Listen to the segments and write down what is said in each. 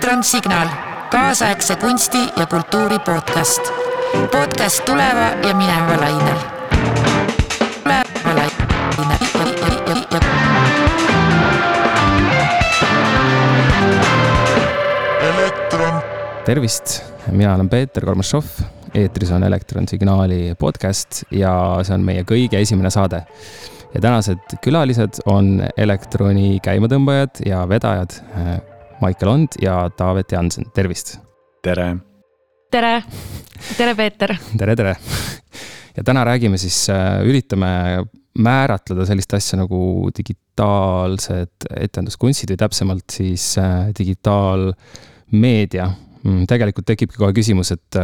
elektronsignaal, kaasaegse kunsti ja kultuuri podcast. podcast tuleva ja mineva lainel. tervist, mina olen Peeter Kormašov, eetris on Elektronsignaali podcast ja see on meie kõige esimene saade. ja tänased külalised on Elektroni käimatõmbajad ja vedajad Maicel Ond ja Taavet Jansen, tervist. tere. tere, tere, Peeter. tere, tere. ja täna räägime siis, üritame määratleda sellist asja nagu digitaalsed etenduskunstid või täpsemalt siis digitaalmeedia. Mm, tegelikult tekibki kohe küsimus, et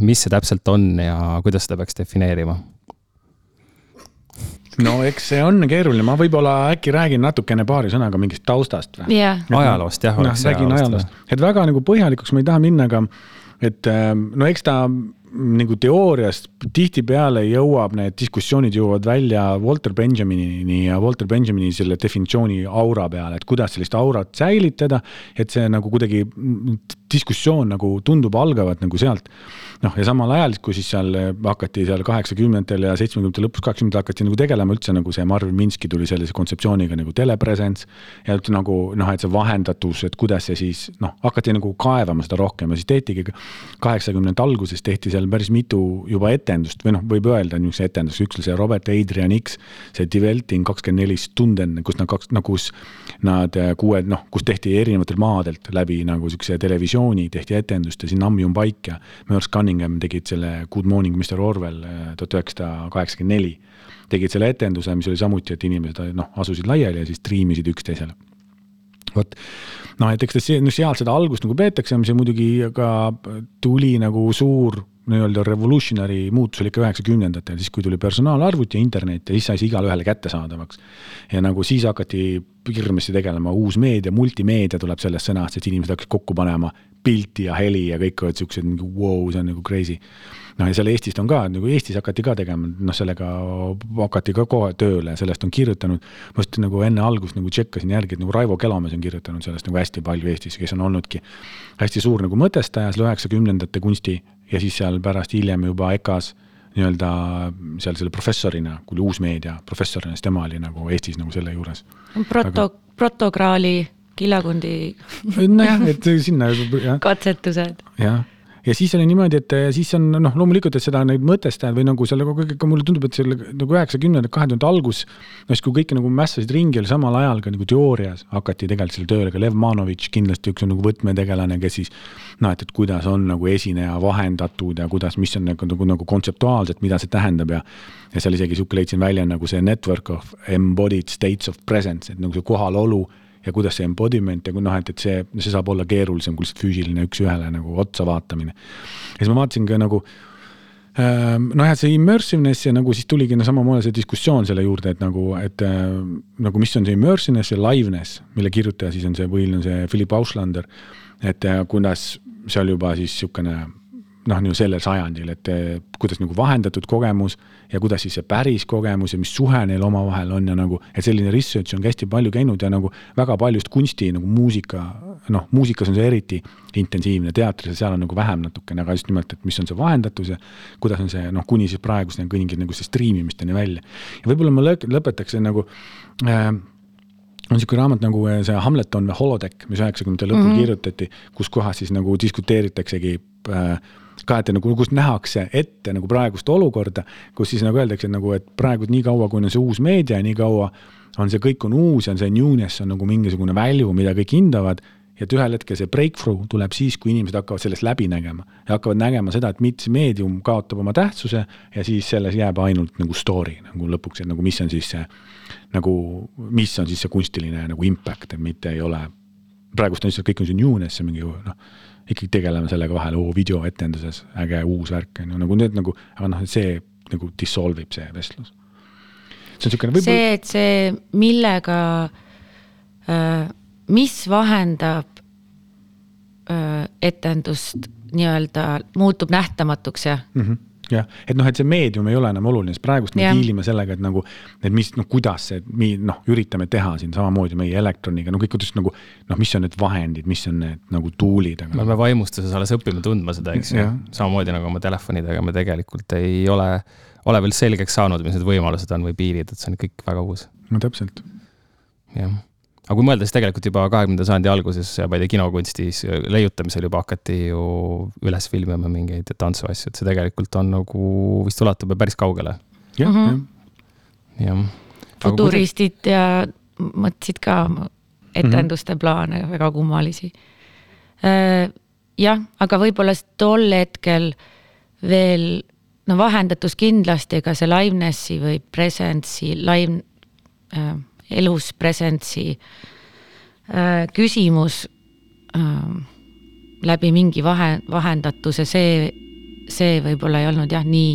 mis see täpselt on ja kuidas seda peaks defineerima no eks see on keeruline, ma võib-olla äkki räägin natukene paari sõnaga mingist taustast või? jah. ajaloost jah. noh, räägin ajaloost, et väga nagu põhjalikuks ma ei taha minna, aga et no eks ta nagu teoorias tihtipeale jõuab, need diskussioonid jõuavad välja Walter Benjaminini ja Walter Benjamini selle definitsiooni aura peale, et kuidas sellist aurat säilitada. et see nagu kuidagi diskussioon nagu tundub algavat nagu sealt. noh, ja samal ajal, kui siis seal hakati seal kaheksakümnendatel ja seitsmekümnendate lõpus, kaheksakümnendatel hakati nagu tegelema üldse nagu see Marvin Minsky tuli sellise kontseptsiooniga nagu telepresence. ja üldse nagu noh, et see vahendatus, et kuidas see siis noh, hakati nagu kaevama seda rohkem ja siis tehtigi kaheksakümnendate alguses tehti seal päris mitu juba etendust või noh, võib öelda niisuguse etenduse, üks oli see Robert Adrian X, see Develting kakskümmend neli Stunden, kus nad kaks, no kus nad kuue, noh, kus tehti erinevatelt maadelt läbi nagu niisuguse televisiooni, tehti etendust ja siin Ammium Paik ja Merce Cunningham tegid selle Good Morning Mr Orwell tuhat üheksasada kaheksakümmend neli. tegid selle etenduse, mis oli samuti, et inimesed noh, asusid laiali ja siis triimisid üksteisele vot noh, et eks ta see, no sealt seda algust nagu peetakse, mis muidugi ka tuli nagu suur nii-öelda revolutionary muutus oli ikka üheksakümnendatel, siis kui tuli personaalarvuti ja internet ja siis sai see igale ühele kättesaadavaks. ja nagu siis hakati hirmsasti tegelema, uus meedia, multimeedia tuleb sellest sõnast, et inimesed hakkasid kokku panema pilti ja heli ja kõik olid siuksed mingi vau wow,, see on nagu crazy. noh, ja seal Eestist on ka, nagu Eestis hakati ka tegema, noh, sellega hakati ka kohe tööle, sellest on kirjutanud. ma just nagu enne algust nagu tšekkasin järgi, et nagu Raivo Kelomees on kirjutanud sellest nagu hästi palju Eestis, kes on olnudki hästi suur nagu mõtestaja selle üheksakümnendate kunsti ja siis seal pärast hiljem juba EKA-s nii-öelda seal selle professorina, kui oli uusmeedia professorina, siis tema oli nagu Eestis nagu selle juures. proto- Aga..., protograali kilakundi. nojah, et sinna katsetused. jah ja siis oli niimoodi, et siis on noh, loomulikult, et seda neid mõtestajad või nagu selle kogu aeg, mulle tundub, et selle nagu üheksakümnendate, kahe tuhande algus. no siis, kui kõik nagu mässasid ringi, oli samal ajal ka nagu teoorias hakati tegelikult selle tööle, ka Lev Manovitš kindlasti üks on nagu võtmetegelane, kes siis. noh, et, et kuidas on nagu esineja vahendatud ja kuidas, mis on nagu, nagu, nagu kontseptuaalselt, mida see tähendab ja. ja seal isegi sihuke leidsin välja nagu see network of embodied states of presence, et nagu see kohalolu ja kuidas see embodiment ja kui noh, et, et see, see saab olla keerulisem kui lihtsalt füüsiline üks-ühele nagu otsa vaatamine. ja siis ma vaatasin ka nagu ähm, noh, jah, see immersiveness ja nagu siis tuligi no samamoodi see diskussioon selle juurde, et nagu, et äh, nagu mis on see immersiveness ja liveness, mille kirjutaja siis on see põhiline, see Philip Auslander. et äh, kuidas seal juba siis niisugune noh, nagu sellel sajandil, et kuidas nagu vahendatud kogemus ja kuidas siis see päris kogemus ja mis suhe neil omavahel on ja nagu, et selline research on hästi palju käinud ja nagu väga paljust kunsti nagu muusika, noh, muusikas on see eriti intensiivne, teatris ja seal on nagu vähem natukene, aga just nimelt, et mis on see vahendatus ja kuidas on see noh, kuni siis praeguseni kõigil nagu see striimimisteni välja. ja võib-olla ma lõpetaks nagu äh, on niisugune raamat nagu see Hamleton või Holodeck, mis üheksakümnendate lõpul mm -hmm. kirjutati, kus kohas siis nagu diskuteeritaksegi äh, ka, et nagu, kus nähakse ette nagu praegust olukorda, kus siis nagu öeldakse nagu, et praegu nii kaua, kui on see uus meedia, nii kaua on see kõik on uus ja see newness on nagu mingisugune value, mida kõik hindavad ja et ühel hetkel see breakthrough tuleb siis, kui inimesed hakkavad sellest läbi nägema ja hakkavad nägema seda, et mitte meedium kaotab oma tähtsuse ja siis selles jääb ainult nagu story nagu lõpuks, et nagu mis on siis see nagu, mis on siis see kunstiline nagu impact, et mitte ei ole, praegust on lihtsalt kõik on see newness ja mingi noh ikkagi tegeleme sellega vahel, oo videoetenduses, äge uus värk on ju, nagu need nagu, aga noh, see nagu dissolve ib see vestlus. see on niisugune võib-olla. see, et see, millega äh,, mis vahendab äh, etendust nii-öelda, muutub nähtamatuks ja mm, -hmm. Jah, et noh, et see meedium ei ole enam oluline, sest praegust me diilime sellega, et nagu, et mis, noh, kuidas see, mi- noh, üritame teha siin samamoodi meie elektroniga, no kõik, kuidas nagu noh, mis on need vahendid, mis on need nagu tool'id, me aga peame vaimustuses alles õppima tundma seda, eks ju. Samamoodi nagu oma telefonidega me tegelikult ei ole, ole veel selgeks saanud, mis need võimalused on või piirid, et see on kõik väga uus. No täpselt. jah, aga kui mõelda, siis tegelikult juba kahekümnenda sajandi alguses, ma ei tea, kinokunstis leiutamisel juba hakati ju üles filmima mingeid tantsuasju, et see tegelikult on nagu vist ulatub ju päris kaugele, jah Mhm. mm -hmm. jah. futuristid ja mõtlesid ka oma etenduste plaane väga kummalisi. jah, aga võib-olla tol hetkel veel no vahendatus kindlasti, aga see livenessi või presence'i, live äh,, elus presence'i äh, küsimus äh, läbi mingi vahe, vahendatuse, see, see võib-olla ei olnud jah, nii,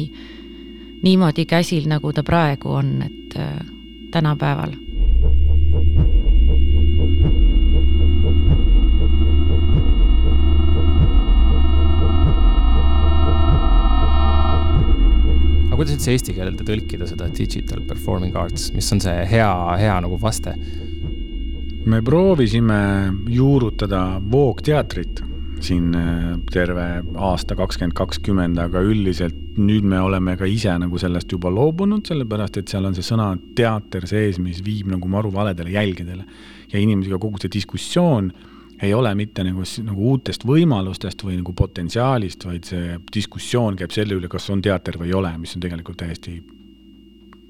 niimoodi käsil, nagu ta praegu on, et äh, tänapäeval kuidas üldse eesti keelde tõlkida seda digital performing arts, mis on see hea, hea nagu vaste? me proovisime juurutada Voogteatrit siin äh, terve aasta kakskümmend kakskümmend, aga üldiselt nüüd me oleme ka ise nagu sellest juba loobunud, sellepärast et seal on see sõna teater sees, mis viib nagu maru valedele jälgedele. ja inimesega kogu see diskussioon ei ole mitte nagu, nagu uutest võimalustest või nagu potentsiaalist, vaid see diskussioon käib selle üle, kas on teater või ei ole, mis on tegelikult täiesti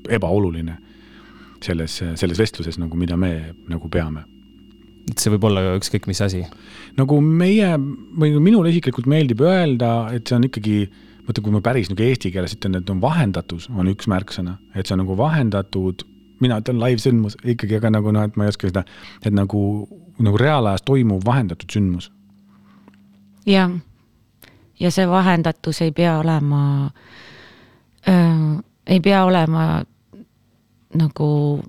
ebaoluline selles, selles vestluses nagu, mida me nagu peame et see võib olla ükskõik mis asi. nagu meie või minule isiklikult meeldib öelda, et see on ikkagi, vaata, kui ma päris nagu eesti keeles ütlen, et on vahendatus, on üks märksõna, et see on nagu vahendatud, mina ütlen live-sündmus ikkagi, aga nagu noh, et ma ei oska seda, et nagu, nagu reaalajas toimuv vahendatud sündmus. jah, ja see vahendatus ei pea olema äh,, ei pea olema nagu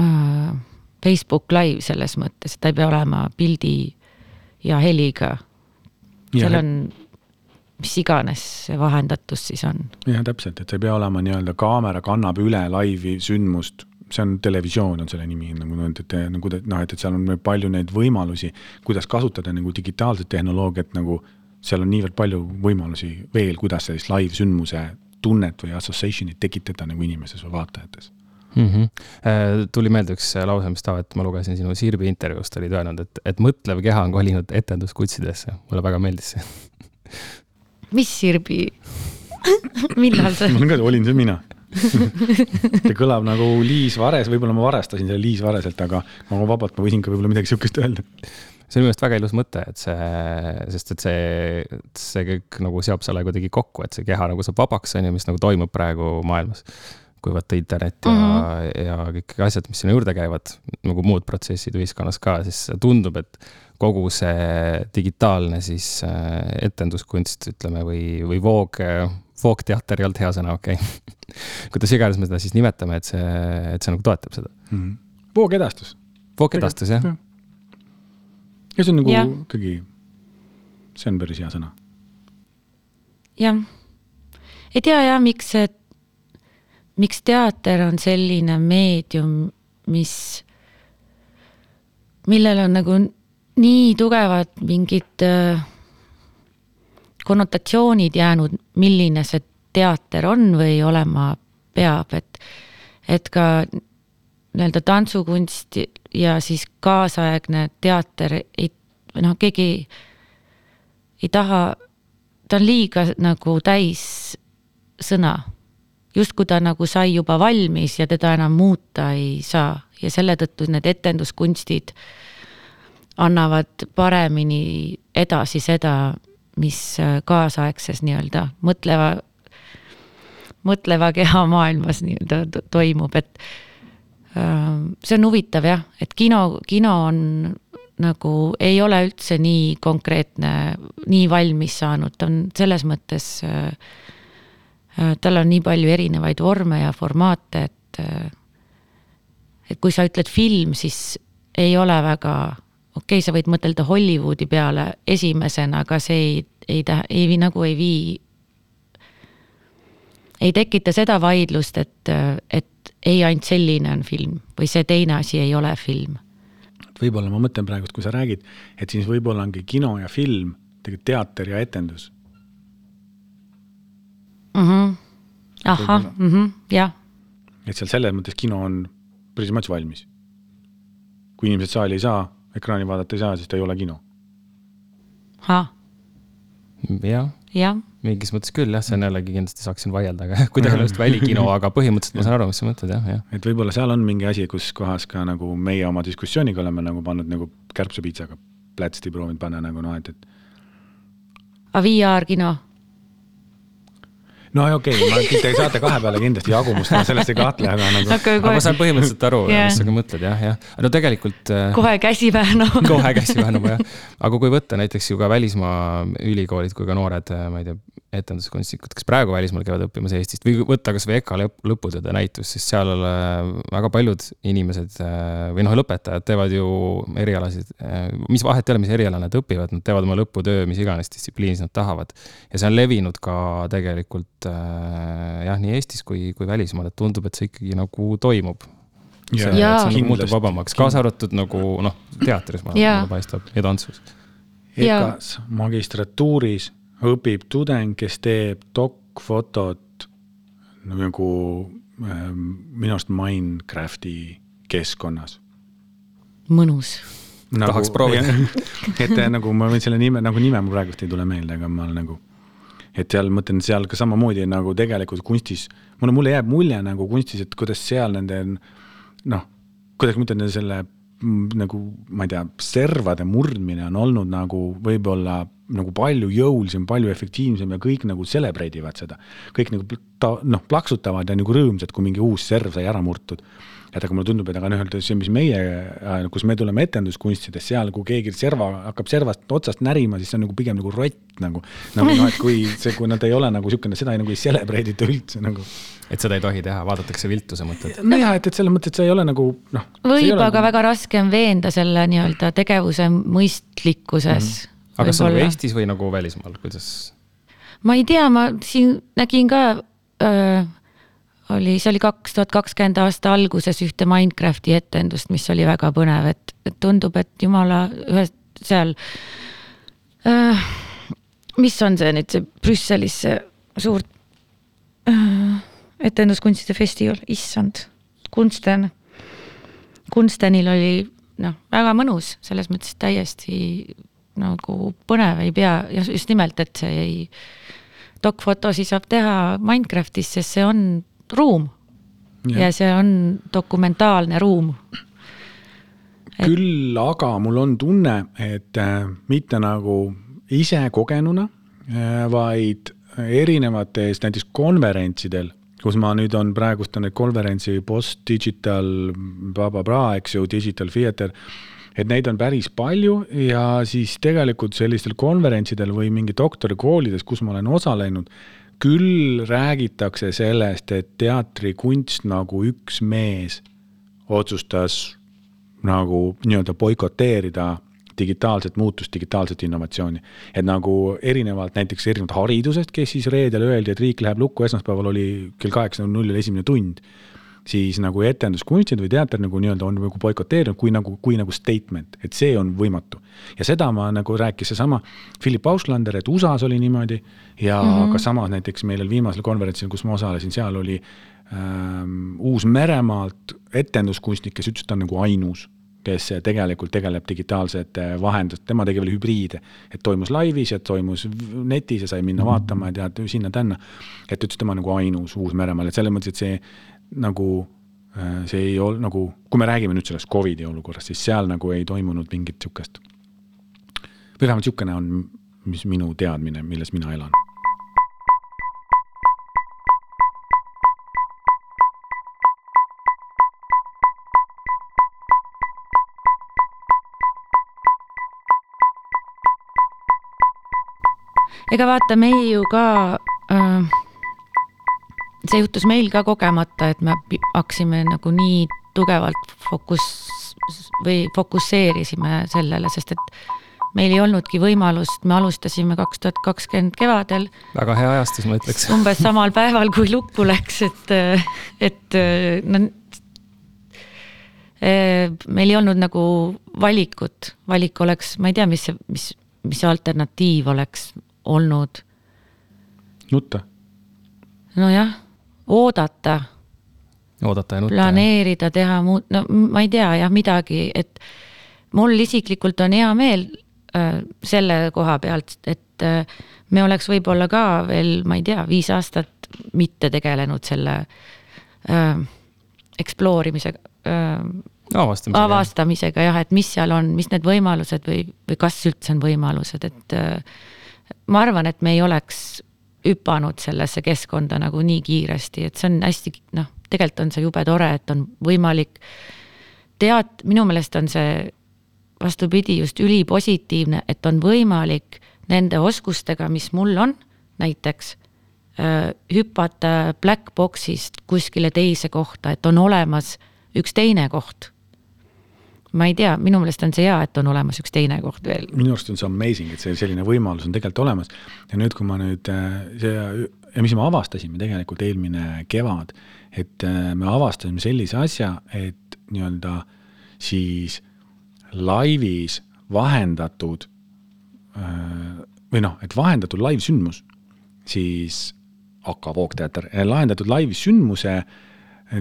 äh, Facebook Live selles mõttes, et ta ei pea olema pildi ja heliga. seal on mis iganes see vahendatus siis on. jah, täpselt, et see ei pea olema nii-öelda kaamera kannab üle laivi sündmust, see on televisioon on selle nimi nagu noh, et, et nagu noh, et, et seal on palju neid võimalusi, kuidas kasutada nagu digitaalset tehnoloogiat nagu seal on niivõrd palju võimalusi veel, kuidas sellist live-sündmuse tunnet või association'it tekitada nagu inimeses või vaatajates. mm. -hmm. tuli meelde üks lause, mis Taavet, ma lugesin sinu Sirbi intervjuust, olid öelnud, et, et mõtlev keha on kolinud etenduskutsidesse. mulle väga meeldis see. mis Sirbi millal see? ma olen ka, olin see mina. see kõlab nagu Liis Vares, võib-olla ma varestasin selle Liis Vareselt, aga ma vabalt, ma võisin ka võib-olla midagi sihukest öelda. see on minu meelest väga ilus mõte, et see, sest et see, see kõik nagu seob selle kuidagi kokku, et see keha nagu saab vabaks, on ju, mis nagu toimub praegu maailmas. kui võtta internet ja mm. -hmm. ja kõik asjad, mis sinna juurde käivad, nagu muud protsessid ühiskonnas ka, siis tundub, et kogu see digitaalne siis äh, etenduskunst, ütleme, või, või voog, voogteater ei olnud hea sõna, okei okay.. kuidas iganes me seda siis nimetame, et see, et see nagu toetab seda. voogedastus. voogedastus jah, ja see on nagu ikkagi, see on päris hea sõna. jah, ei tea jah, miks see, miks teater on selline meedium, mis, millel on nagu nii tugevad mingid äh, konnotatsioonid jäänud, milline see teater on või olema peab, et, et ka nii-öelda tantsukunst ja siis kaasaegne teater ei, noh, keegi ei taha, ta on liiga nagu täis sõna. justkui ta nagu sai juba valmis ja teda enam muuta ei saa ja selle tõttu need etenduskunstid annavad paremini edasi seda, mis kaasaegses nii-öelda mõtleva, mõtleva keha maailmas nii-öelda to- toimub, et ähm, see on huvitav jah, et kino, kino on nagu ei ole üldse nii konkreetne, nii valmis saanud, ta on selles mõttes äh, äh, tal on nii palju erinevaid vorme ja formaate, et äh, et kui sa ütled film, siis ei ole väga, okei okay,, sa võid mõtelda Hollywoodi peale esimesena, aga see ei, ei tä-, ei vii- nagu ei vii ei tekita seda vaidlust, et, et ei ainult selline on film või see teine asi ei ole film. võib-olla ma mõtlen praegu, et kui sa räägid, et siis võib-olla ongi kino ja film, tegelikult teater ja etendus mm. -hmm. ahah, mm -hmm, jah. et seal selles mõttes kino on pretty much valmis. kui inimesed saali ei saa, ekraani vaadata ei saa, siis ta ei ole kino. jah jah. mingis mõttes küll jah, see on jällegi kindlasti saaksin vaielda, aga kuidagi on just välikino, aga põhimõtteliselt ma saan aru, mis sa mõtled jah, jah. et võib-olla seal on mingi asi, kus kohas ka nagu meie oma diskussiooniga oleme nagu pannud nagu kärbsepiitsaga plätsti proovinud panna nagu noh, et, et. aga VR kino no okei okay,, ma, te saate kahe peale kindlasti jagumust, ma sellest ei kahtle, aga nagu okay,. aga ma saan põhimõtteliselt aru yeah., mis sa ka mõtled jah, jah. no tegelikult. Äh, kohe käsi väänama kohe käsi väänama jah. aga kui võtta näiteks ju ka välismaa ülikoolid kui ka noored, äh, ma ei tea, etenduskunstnikud, kes praegu välismaal käivad õppimas Eestist või võtta kasvõi EKA lõputööde näitus, siis seal äh, väga paljud inimesed või noh, lõpetajad teevad ju erialasid, mis vahet ei ole, mis eriala nad õpivad, nad teevad oma lõputöö, mis iganes distsipliinis nad tahavad. ja see on levinud ka tegelikult jah, nii Eestis kui, kui välismaal, et tundub, et see ikkagi nagu toimub. see, see nagu muutub vabamaks, kaasa arvatud nagu noh, teatris mulle paistab ja tantsus. EKA-s magistratuuris õpib tudeng, kes teeb dokfotot nagu äh, minu arust Minecrafti keskkonnas. mõnus nagu,. tahaks proovida et äh, nagu ma võin selle nime, nagu nime mul praegust ei tule meelde, aga ma olen nagu, et seal mõtlen seal ka samamoodi nagu tegelikult kunstis, mulle, mulle jääb mulje nagu kunstis, et kuidas seal nende noh, kuidas ma ütlen, selle nagu ma ei tea, servade murdmine on olnud nagu võib-olla nagu palju jõulisem, palju efektiivsem ja kõik nagu celebrate ivad seda. kõik nagu ta noh, plaksutavad ja nagu rõõmsad, kui mingi uus serv sai ära murtud. Et aga mulle tundub, et aga noh, see, mis meie, kus me tuleme etenduskunstides, seal, kui keegi serva, hakkab servast otsast närima, siis see on nagu pigem nagu rott nagu. nagu noh, et kui see, kui nad ei ole nagu niisugune, seda ei, nagu ei celebrate ita üldse nagu et seda ei tohi teha, vaadatakse viltu, sa mõtled? nojah, et, et selles mõttes, et see ei ole nagu noh. võib, aga nagu... väga raske on veenda selle nii-öelda tegevuse mõistlikkuses mm. -hmm aga kas see on nagu Eestis või nagu välismaal, kuidas? ma ei tea, ma siin nägin ka öö, oli, see oli kaks tuhat kakskümmend aasta alguses ühte Minecrafti etendust, mis oli väga põnev, et, et tundub, et jumala ühes seal äh,. mis on see nüüd, see Brüsselis see suur äh, etenduskunstide festival, issand, Kunsten. Kunstenil oli noh, väga mõnus, selles mõttes täiesti nagu põnev ei pea, just nimelt, et see ei, dokfotosid saab teha Minecraftis, sest see on ruum. ja see on dokumentaalne ruum. küll aga mul on tunne, et äh, mitte nagu ise kogenuna, äh, vaid erinevates näiteks konverentsidel, kus ma nüüd on, praegust on neid konverentsi post-digital bla-bla-bla, eks ju, digital theater et neid on päris palju ja siis tegelikult sellistel konverentsidel või mingi doktorikoolides, kus ma olen osalenud, küll räägitakse sellest, et teatrikunst nagu üks mees otsustas nagu nii-öelda boikoteerida digitaalset muutust, digitaalset innovatsiooni. et nagu erinevalt näiteks erinevalt haridusest, kes siis reedel öeldi, et riik läheb lukku, esmaspäeval oli kell kaheksa null null esimene tund siis nagu etenduskunstid või teater nagu nii-öelda on nagu boikoteerinud kui nagu, kui nagu statement, et see on võimatu. ja seda ma nagu rääkis seesama Philip Auslander, et USA-s oli niimoodi ja mm -hmm. ka samas näiteks meil viimasel konverentsil, kus ma osalesin, seal oli ähm, Uus-Meremaalt etenduskunstnik, kes ütles, et ta on nagu ainus kes tegelikult tegeleb digitaalsete vahendust, tema tegi veel hübriide. et toimus laivis ja toimus netis ja sai minna mhm. vaatama ja tead, sinna-tänna. et ütles, tema nagu ainus Uus-Meremaal, et selles mõttes, et see nagu äh, see ei olnud nagu, kui me räägime nüüd sellest Covidi olukorrast, siis seal nagu ei toimunud mingit sihukest, või vähemalt sihukene on, mis minu teadmine, milles mina elan. ega vaata, meie ju ka see juhtus meil ka kogemata, et me hakkasime nagu nii tugevalt fokus või fokusseerisime sellele, sest et meil ei olnudki võimalust, me alustasime kaks tuhat kakskümmend kevadel. väga hea ajastus, ma ütleks. umbes samal päeval, kui lukku läks, et, et no meil ei olnud nagu valikut, valik oleks, ma ei tea, mis see, mis, mis alternatiiv oleks olnud. nutta. nojah, oodata. oodata ja nutta. planeerida, teha muud, no ma ei tea jah, midagi, et mul isiklikult on hea meel äh, selle koha pealt, et äh, me oleks võib-olla ka veel, ma ei tea, viis aastat mitte tegelenud selle äh, explore imisega äh, avastamisega, avastamisega jah, et mis seal on, mis need võimalused või, või kas üldse on võimalused, et äh, ma arvan, et me ei oleks hüpanud sellesse keskkonda nagu nii kiiresti, et see on hästi noh, tegelikult on see jube tore, et on võimalik tead-, minu meelest on see vastupidi, just ülipositiivne, et on võimalik nende oskustega, mis mul on, näiteks äh, hüpata black box'ist kuskile teise kohta, et on olemas üks teine koht. Ma ei tea, minu meelest on see hea, et on olemas üks teine koht veel. minu arust on see amazing, et see selline võimalus on tegelikult olemas ja nüüd, kui ma nüüd äh, see ja mis me avastasime tegelikult eelmine kevad, et äh, me avastasime sellise asja, et nii-öelda siis laivis vahendatud või noh, et vahendatud laivsündmus, siis AK Voogteater, lahendatud laivsündmuse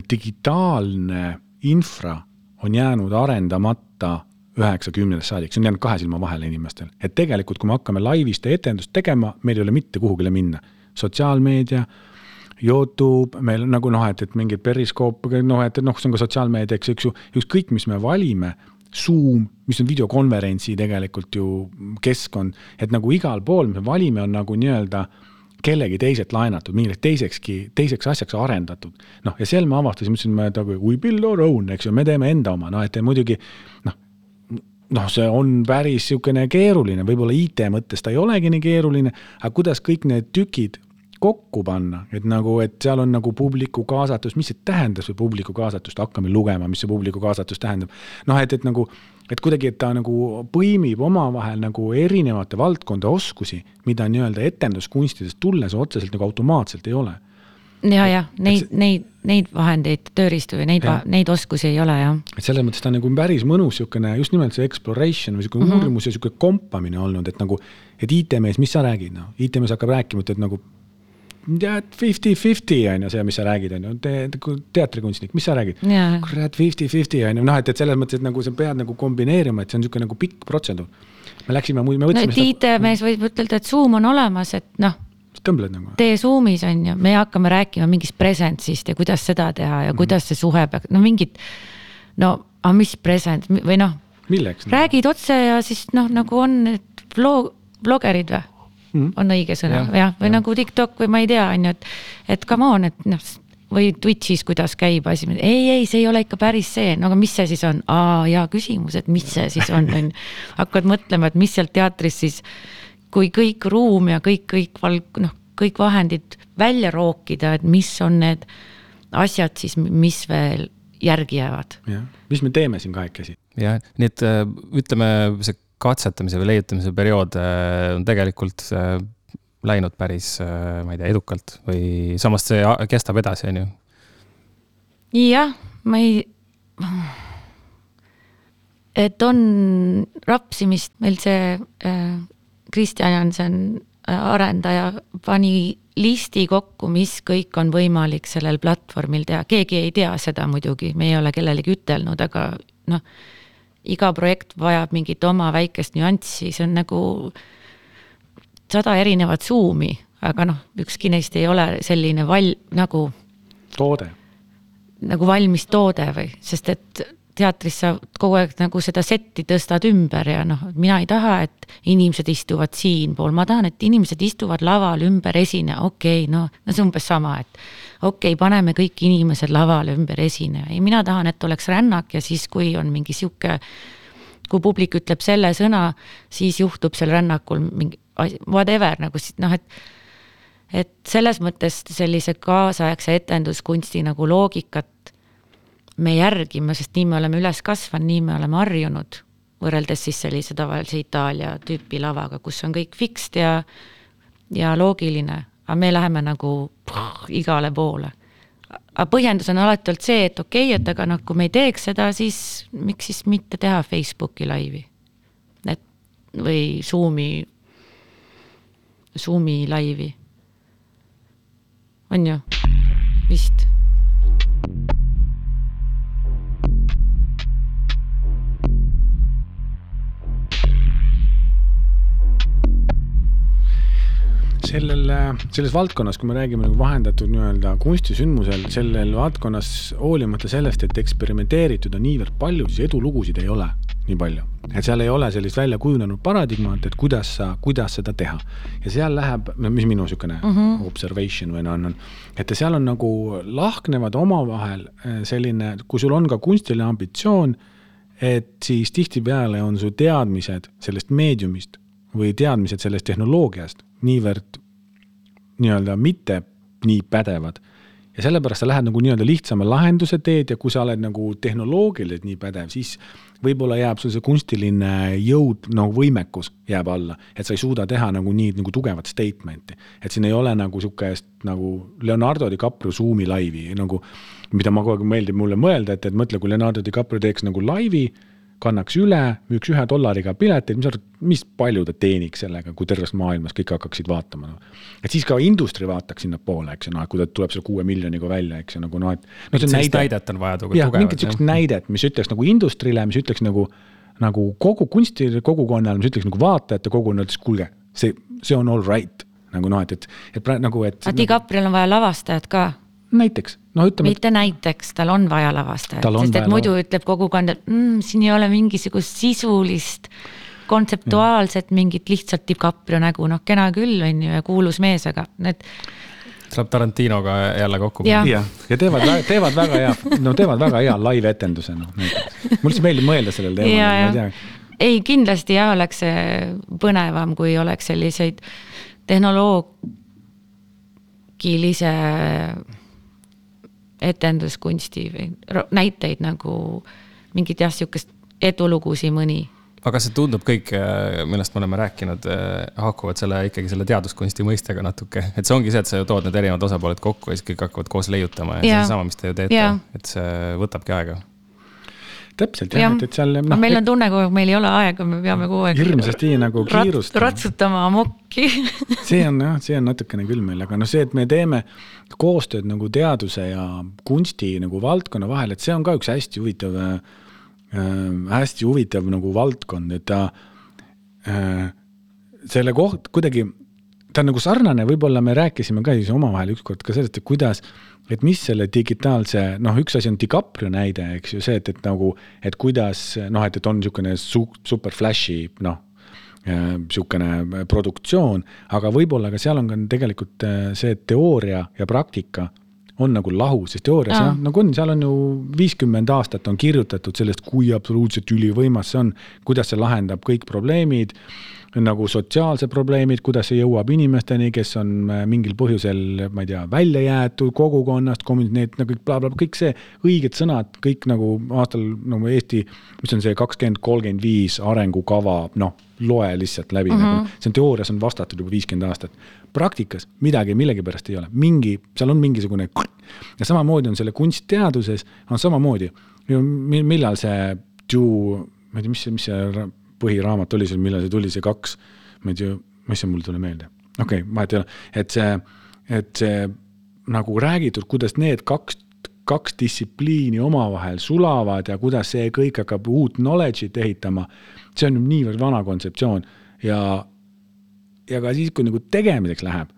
digitaalne infra on jäänud arendamata üheksakümnendast saadik, see on jäänud kahe silma vahele inimestel. et tegelikult, kui me hakkame laivist etendust tegema, meil ei ole mitte kuhugile minna. sotsiaalmeedia, Youtube, meil nagu noh, et, et mingid periskoop, noh, et, et noh, see on ka sotsiaalmeedia, eks, eks ju, ükskõik, mis me valime, Zoom, mis on videokonverentsi tegelikult ju keskkond, et nagu igal pool me valime, on nagu nii-öelda kellegi teiselt laenatud, milleks teisekski, teiseks asjaks arendatud. noh, ja seal me avastasime, ütlesime, nagu we build our own, eks ju, me teeme enda oma, noh, et muidugi noh, noh, see on päris niisugune keeruline, võib-olla IT mõttes ta ei olegi nii keeruline, aga kuidas kõik need tükid kokku panna, et nagu, et seal on nagu publiku kaasatus, mis see tähendab, see publiku kaasatust, hakkame lugema, mis see publiku kaasatus tähendab. noh, et, et nagu, et kuidagi, et ta nagu põimib omavahel nagu erinevate valdkonda oskusi, mida nii-öelda etenduskunstidest tulles otseselt nagu automaatselt ei ole. ja, jah, neid, neid, neid vahendeid, tööriistu või neid, neid oskusi ei ole, jah. et selles mõttes ta on nagu päris mõnus niisugune, just nimelt see exploration või niisugune mm -hmm. uurimus ja niisugune kompamine olnud, et nagu, et IT-mees, mis sa räägid, noh, IT-mees hakkab rääkima, et nagu tead, fifty-fifty on ju see, mis sa räägid, on ju, teatrikunstnik, mis sa räägid? kurat, fifty-fifty on ju, noh, et, et selles mõttes, et nagu sa pead nagu kombineerima, et see on niisugune nagu pikk protseduur. me läksime, me võtsime no, IT-mees võib ütelda, et Zoom on olemas, et noh, tõmbled nagu. tee Zoom'is on ju, me hakkame rääkima mingist presence'ist ja kuidas seda teha ja mm -hmm. kuidas see suhe peaks, no mingid, no aga mis present või noh. milleks? räägid otse ja siis noh, nagu on need vlog, vlogerid või mm. on õige sõna ja, jah, või ja. nagu TikTok või ma ei tea, on ju, et, et come on, et noh või Twitch'is, kuidas käib asi, ei, ei, see ei ole ikka päris see, no aga mis see siis on, aa, hea küsimus, et mis see siis on, on ju. hakkad mõtlema, et mis seal teatris siis, kui kõik ruum ja kõik, kõik valg-, noh, kõik vahendid välja rookida, et mis on need asjad siis, mis veel järgi jäävad. jah, mis me teeme siin kahekesi? jah, nii et äh, ütleme, see katsetamise või leiutamise periood äh, on tegelikult äh, läinud päris, äh, ma ei tea, edukalt või samas see kestab edasi, on ju? jah, ma ei, et on rapsimist, meil see Kristjan Jansen, arendaja, pani listi kokku, mis kõik on võimalik sellel platvormil teha, keegi ei tea seda muidugi, me ei ole kellelegi ütelnud, aga noh iga projekt vajab mingit oma väikest nüanssi, see on nagu sada erinevat suumi, aga noh, ükski neist ei ole selline val-, nagu toode. nagu valmis toode või, sest et teatris sa kogu aeg nagu seda setti tõstad ümber ja noh, mina ei taha, et inimesed istuvad siinpool, ma tahan, et inimesed istuvad laval ümber esineja, okei okay,, no, no see on umbes sama, et okei okay,, paneme kõik inimesed lavale ümber esineja, ei mina tahan, et oleks rännak ja siis, kui on mingi sihuke, kui publik ütleb selle sõna, siis juhtub seal rännakul mingi whatever nagu noh, et et selles mõttes sellise kaasaegse etenduskunsti nagu loogikat me järgime, sest nii me oleme üles kasvanud, nii me oleme harjunud. võrreldes siis sellise tavalise Itaalia tüüpi lavaga, kus on kõik fixed ja, ja loogiline, aga me läheme nagu pff, igale poole. aga põhjendus on alati olnud see, et okei okay,, et aga noh, kui me ei teeks seda, siis miks siis mitte teha Facebooki laivi. et või Zoomi, Zoomi laivi. on ju, vist sellel, selles valdkonnas, kui me räägime nagu vahendatud nii-öelda kunstisündmusel, sellel valdkonnas hoolimata sellest, et eksperimenteeritud on niivõrd palju, siis edulugusid ei ole nii palju. et seal ei ole sellist välja kujunenud paradigmat, et kuidas sa, kuidas seda teha. ja seal läheb, no mis minu niisugune mm -hmm. observation või no on, on, et seal on nagu lahknevad omavahel eh, selline, kui sul on ka kunstiline ambitsioon, et siis tihtipeale on su teadmised sellest meediumist või teadmised sellest tehnoloogiast niivõrd nii-öelda mitte nii pädevad. ja sellepärast sa lähed nagu nii-öelda lihtsama lahenduse teed ja kui sa oled nagu tehnoloogiliselt nii pädev, siis võib-olla jääb sul see kunstiline jõud, nagu võimekus jääb alla, et sa ei suuda teha nagu nii nagu tugevat statement'i. et siin ei ole nagu sihukest nagu Leonardo DiCaprio Zoomi laivi nagu, mida ma kogu aeg meeldib mulle mõelda, et, et mõtle, kui Leonardo DiCaprio teeks nagu laivi kannaks üle, müüks ühe dollariga pileteid, mis arvad, mis palju ta teeniks sellega, kui tervest maailmas kõik hakkaksid vaatama, noh. et siis ka industry vaataks sinnapoole, eks ju, noh, et kui ta tuleb selle kuue miljoniga välja, eks ju, nagu noh, et. no see on näide. näidet on vaja tugevat. jah, mingit sihukest näidet, mis ütleks nagu industry'le, mis ütleks nagu, nagu kogu kunstikogukonnale, mis ütleks nagu vaatajate kogukonnale, et kuulge, see, see on all right. nagu noh, et, et, et praegu nagu, et. aga DiCaprio'l on vaja lavastajat ka näiteks, no ütleme. mitte et... näiteks, tal on vaja lavastajat, sest et muidu lava. ütleb kogukond, et mm, siin ei ole mingisugust sisulist, kontseptuaalset mingit lihtsalt DiCaprio nägu, noh, kena küll, on ju, ja kuulus mees, aga need tuleb Tarantinoga jälle kokku. jah, ja, ja teevad, teevad väga hea, no teevad väga hea live-etenduse, noh näiteks. mulle lihtsalt meeldib mõelda sellel teemal, ma ei tea. ei, kindlasti jah, oleks see põnevam, kui oleks selliseid tehnoloogilise etenduskunsti või näiteid nagu mingit jah, sihukest edulugusid mõni. Aga see tundub kõik, äh, millest me oleme rääkinud, äh, haakuvad selle ikkagi selle teaduskunsti mõistega natuke, et see ongi see, et sa ju tood need erinevad osapooled kokku ja siis kõik hakkavad koos leiutama ja, ja. see on sama, mis te ju teete, et see võtabki aega täpselt jah ja,, et, et seal no,. meil on tunne aeg, meil ei ole aega, me peame kogu aeg. hirmsasti nagu kiirustama. ratsutama amokki see on jah, see on natukene küll meil, aga noh, see, et me teeme koostööd nagu teaduse ja kunsti nagu valdkonna vahel, et see on ka üks hästi huvitav äh,, hästi huvitav nagu valdkond, et ta äh, selle koht kuidagi, ta on nagu sarnane, võib-olla me rääkisime ka siis omavahel ükskord ka sellest, et kuidas et mis selle digitaalse, noh, üks asi on DiCaprio näide, eks ju, see, et, et nagu, et kuidas noh, et, et on niisugune su-, super flash'i noh, niisugune produktsioon, aga võib-olla ka seal on ka tegelikult äh, see teooria ja praktika on nagu lahus, sest teoorias jah, nagu on, seal on ju viiskümmend aastat on kirjutatud sellest, kui absoluutselt ülivõimas see on, kuidas see lahendab kõik probleemid nagu sotsiaalsed probleemid, kuidas see jõuab inimesteni, kes on äh, mingil põhjusel, ma ei tea, välja jäetud kogukonnast, need nagu blablabla, kõik see, õiged sõnad, kõik nagu aastal nagu Eesti, mis on see kakskümmend, kolmkümmend viis arengukava, noh, loe lihtsalt läbi mm, -hmm. nagu see on teoorias on vastatud juba viiskümmend aastat. praktikas midagi millegipärast ei ole, mingi, seal on mingisugune ja samamoodi on selle kunstteaduses, on samamoodi, millal see ju, ma ei tea, mis see, mis see põhiraamat oli sul, millal see tuli, see kaks, ma ei tea, mis see mul tuli meelde, okei okay,, vahet ei ole, et see, et see nagu räägitud, kuidas need kaks, kaks distsipliini omavahel sulavad ja kuidas see kõik hakkab uut knowledge'it ehitama, see on niivõrd vana kontseptsioon ja, ja ka siis, kui nagu tegemiseks läheb,